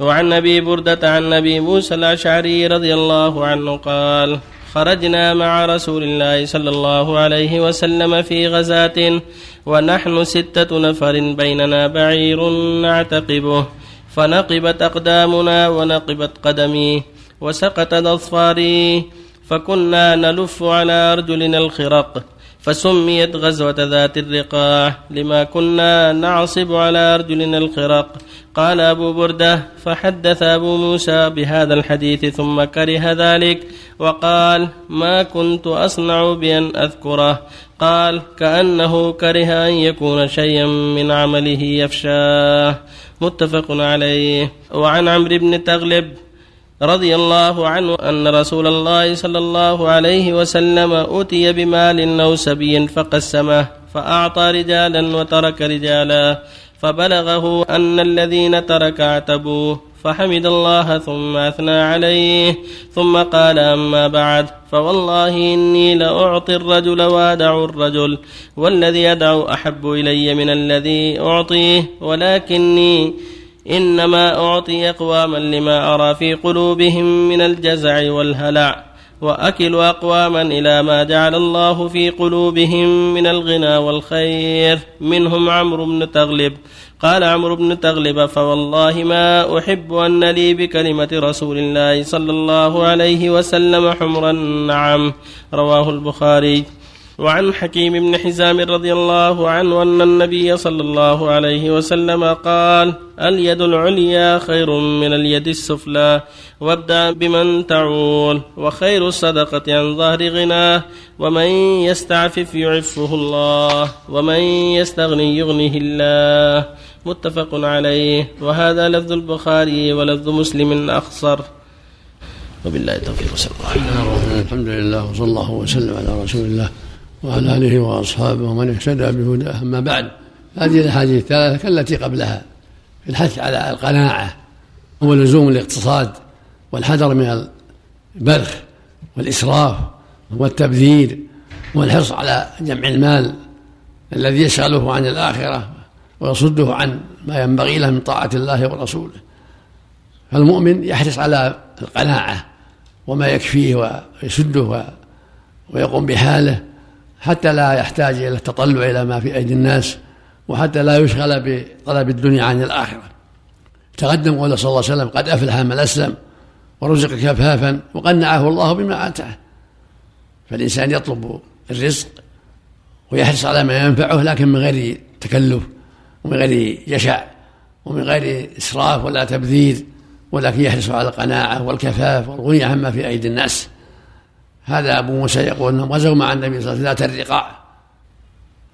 وعن أبي بردة عن ابي موسى الأشعري رضي الله عنه قال خرجنا مع رسول الله صلى الله عليه وسلم في غزاة ونحن ستة نفر بيننا بعير نعتقبه فنقبت أقدامنا ونقبت قدمي وسقطت اظفاري فكنا نلف على أرجلنا الخرق. فسميت غزوة ذات الرقاع لما كنا نعصب على أرجلنا الخرق. قال أبو بردة فحدث أبو موسى بهذا الحديث ثم كره ذلك وقال ما كنت أصنع بأن أذكره. قال كأنه كره أن يكون شيئا من عمله يفشاه. متفق عليه. وعن عمرو بن تغلب رضي الله عنه أن رسول الله صلى الله عليه وسلم أتي بمال أو سبي فقسمه فأعطى رجالا وترك رجالا فبلغه أن الذين ترك اعتبوه فحمد الله ثم أثنى عليه ثم قال أما بعد فوالله إني لأعطي الرجل وأدع الرجل والذي أدعو أحب إلي من الذي أعطيه ولكني إنما أعطي أقواما لما أرى في قلوبهم من الجزع والهلع وأكل أقواما إلى ما جعل الله في قلوبهم من الغنى والخير. منهم عمرو بن تغلب. قال عمرو بن تغلب فوالله ما أحب أن لي بكلمة رسول الله صلى الله عليه وسلم حمر النعم رواه البخاري. وعن حكيم بن حزام رضي الله عنه أن النبي صلى الله عليه وسلم قال اليد العليا خير من اليد السفلى وابدأ بمن تعول وخير الصدقة عن ظهر غناه ومن يستعفف يعفه الله ومن يستغني يغنه الله. متفق عليه. وهذا لفظ البخاري ولفظ مسلم أخصر. وبالله التوفيق صلى الله الحمد لله وصلى الله وسلم على رسول الله. وعلى آله وأصحابه ومن اهتدى بهداه أما بعد هذه الأحاديث الثلاثة كالتي قبلها في الحث على القناعة ولزوم الاقتصاد والحذر من البذخ والإسراف والتبذير والحرص على جمع المال الذي يشغله عن الآخرة ويصده عن ما ينبغي له من طاعة الله ورسوله. فالمؤمن يحرص على القناعة وما يكفيه ويسده ويقوم بحاله حتى لا يحتاج إلى التطلع إلى ما في أيدي الناس وحتى لا يشغل بطلب الدنيا عن الآخرة. تقدم قول صلى الله عليه وسلم قد أفلح من أسلم ورزق كفافا وقنعه الله بما آتاه. فالإنسان يطلب الرزق ويحرص على ما ينفعه لكن من غير تكلف ومن غير جشع ومن غير إسراف ولا تبذير ولكن يحرص على القناعة والكفاف والغني عما في أيدي الناس. هذا أبو موسى يقول أنهم غزوا مع النبي صلى الله عليه وسلم ذات الرقاع.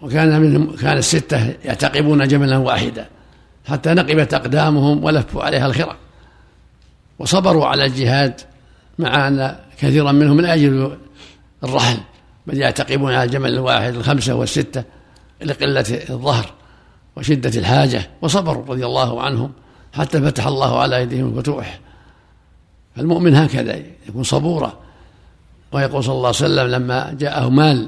وكان منهم كان الستة يعتقبون جملا واحدا. حتى نقبت أقدامهم ولفوا عليها الخرق. وصبروا على الجهاد مع أن كثيرا منهم من أجل الرحل بل يعتقبون على الجمل الواحد الخمسة والستة لقلة الظهر وشدة الحاجة. وصبروا رضي الله عنهم حتى فتح الله على أيديهم الفتوح. المؤمن هكذا يكون صبورا. ويقول صلى الله عليه وسلم لما جاءه مال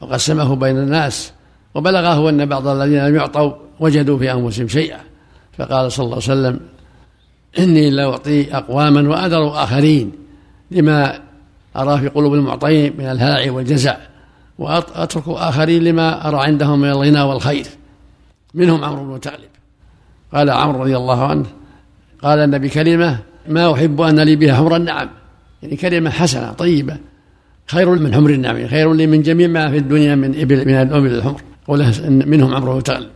وقسمه بين الناس وبلغه أن بعض الذين لم يعطوا وجدوا في أنفسهم شيئا فقال صلى الله عليه وسلم إني لأعطي أقواما وأذر آخرين لما أرى في قلوب المعطين من الهلع والجزع وأترك آخرين لما أرى عندهم من الغنى والخير. منهم عمرو بن تغلب قال عمرو رضي الله عنه قال النبي كلمة ما أحب أن لي بها حمر النعم يعني كلمة حسنة طيبة. خير من حمر النعم خير لي من جميع ما في الدنيا من إبل من الأبل الحمر وله منهم عمره تغل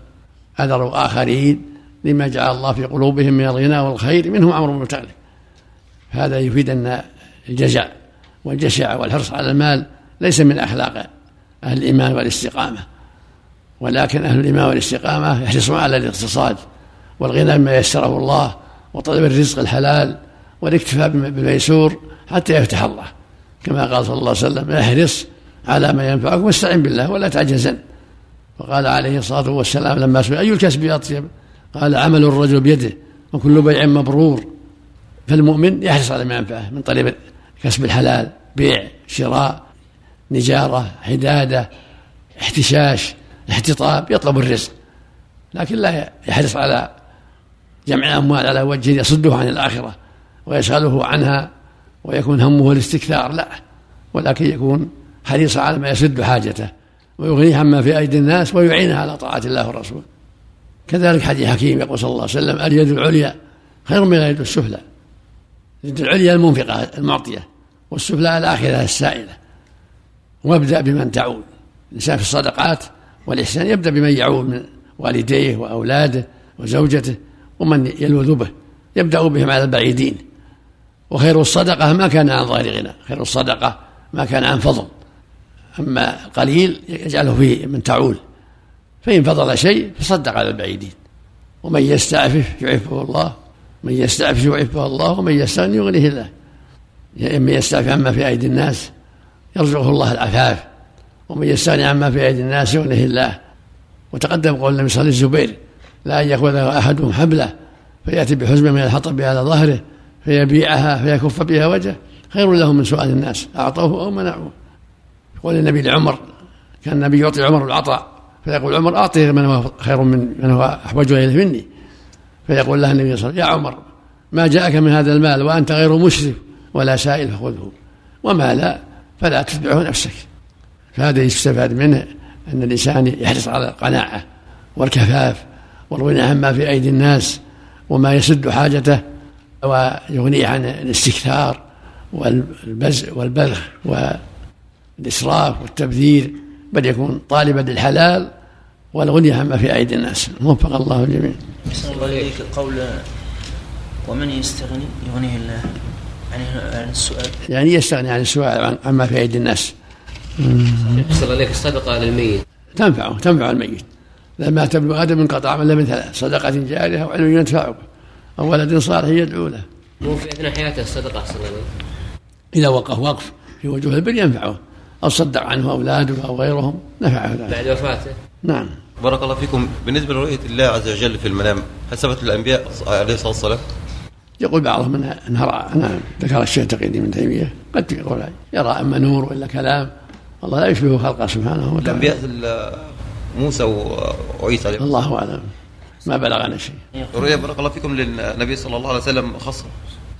أذروا آخرين لما جعل الله في قلوبهم من الغنى والخير منهم عمرو بن تغلب هذا يفيد أن الجزع والجشع والحرص على المال ليس من أخلاق أهل الإيمان والاستقامة ولكن أهل الإيمان والاستقامة يحرصون على الاقتصاد والغنى بما يسره الله وطلب الرزق الحلال والاكتفاء بالميسور حتى يفتح الله. كما قال صلى الله عليه وسلم احرص على ما ينفعك واستعن بالله ولا تعجزن وقال عليه الصلاة والسلام لما سئل أي الكسب اطيب قال عمل الرجل بيده وكل بيع مبرور. فالمؤمن يحرص على ما ينفعه من طريق كسب الحلال بيع شراء نجارة حدادة احتشاش احتطاب يطلب الرزق. لكن لا يحرص على جمع الأموال على وجه يصده عن الآخرة ويشغله عنها ويكون همه الاستكثار لا. ولكن يكون حريصا على ما يسد حاجته ويغنيه عما في أيدي الناس ويعينه على طاعة الله والرسول كذلك حديث حكيم يقول صلى الله عليه وسلم اليد العليا خير من اليد السفلى. اليد العليا المنفقة المعطية والسفلى الآخرة السائلة. وابدأ بمن تعود. الإنسان في الصدقات والإحسان يبدأ بمن يعود من والديه وأولاده وزوجته ومن يلوذ به. يبدأ بهم على البعيدين. وخير الصدقة ما كان عن ظاهر غنى خير الصدقة ما كان عن فضل. أما القليل يجعله فيه من تعول. فإن فضل شيء فصدق على البعيدين. ومن يستعفف يعفه الله من يستعفف يعفه الله ومن يستغني يغنيه الله. من يستعفف عما في أيدي الناس يرزقه الله العفاف. ومن يستغني عما في أيدي الناس يغنيه الله. وتقدم قول النبي صلى الله عليه وسلم لا أن يأخذ أحدهم حبلة فيأتي بحزمة من الحطب على ظهره فيبيعها فيكف بها وجهه خير له من سؤال الناس. أعطوه أو منعوه. يقول النبي لعمر كان النبي يعطي عمر العطاء فيقول عمر أعطيه من هو خير من من هو أحوج إليه مني. فيقول له النبي صلى الله عليه وسلم يا عمر ما جاءك من هذا المال وأنت غير مسرف ولا سائل فخذه. وما لا فلا تتبعه نفسك. فهذا يستفاد منه أن الإنسان يحرص على القناعة والكفاف والغنى عما في أيدي الناس وما يسد حاجته. ويغنيه عن الاستكثار والبز والبذخ والإسراف والتبذير بل يكون طالبا للحلال والغني عما في أيدي الناس. وفق الله الجميع. الله إليك. قول ومن يستغني؟ يغنيه الله عن السؤال. يعني يستغني عن السؤال عما في أيدي الناس. أحسن عليك الصدقة للميت تنفعه تنفع الميت. لما ابن آدم انقطع من من ثلاث صدقة جارية وعلم ينتفع به أو ولد صالح يدعو له. مو في أثناء حياته الصدقه احسن عليك. إذا وقف وقف في وجوه البر ينفعه أو صدق عنه أولاده أو غيرهم نفعه ذلك. بعد وفاته. نعم. بارك الله فيكم بالنسبة لرؤية الله عز وجل في المنام هل ثبت الانبياء عليه الصلاة والسلام؟ يقول بعضهم انها راى نعم ذكر الشيخ تقي من تيمية قد يقول يرى أما نور وإلا كلام الله لا يشبه خلقه سبحانه وتعالى الأنبياء موسى وعيسى عليه الله أعلم ما بلغنا شيء. الرؤيا بارك الله فيكم للنبي صلى الله عليه وسلم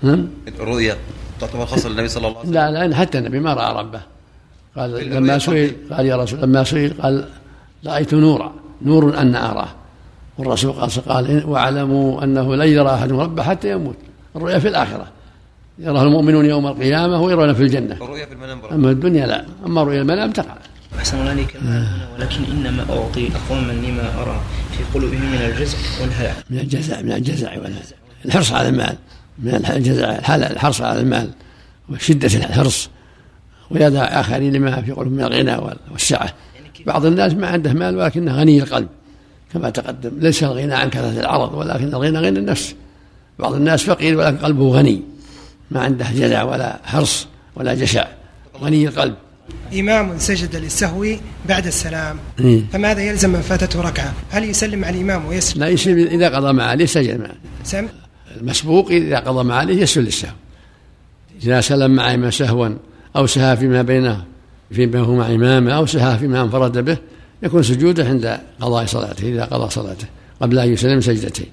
نعم الرؤيا تعتبر خاصه للنبي صلى الله عليه وسلم. لا لا حتى النبي ما رأى ربه. قال لما سئل قال يا رسول لما سئل قال رأيت نورا نور أن أراه. والرسول قال قال واعلموا أنه لن يرى أحد ربه حتى يموت. الرؤيا في الآخرة. يراه المؤمنون يوم القيامة ويرون في الجنة. الرؤيا في المنام أما الدنيا لا. أما رؤيا المنام تقع. أحسن الله عليك ولكن إنما أعطي أقواما لما أرى. في قلوبهم من الجزع والهلع. من الجزع من الجزع والهلع. الحرص على المال. من الجزع الحرص على المال وشدة الحرص ويدع آخرين لما في قلوبهم من الغنى والسعة. بعض الناس ما عنده مال ولكنه غني القلب كما تقدم. ليس الغنى عن كثرة العرض ولكن الغنى غنى النفس. بعض الناس فقير ولكن قلبه غني. ما عنده جزع ولا حرص ولا جشع. غني القلب. إمام سجد للسهو بعد السلام. إيه. فماذا يلزم من فاتته ركعة؟ هل يسلم على الإمام ويسلم لا يسلم إذا قضى ما عليه سجد معه. سم؟ المسبوق إذا قضى ما عليه يسجد للسهو. إذا سلم مع إمام سهوا أو سهى فيما بينه فيما هو مع إمامه أو سهى فيما انفرد به يكون سجوده عند قضاء صلاته إذا قضى صلاته قبل أن يسلم سجدتين.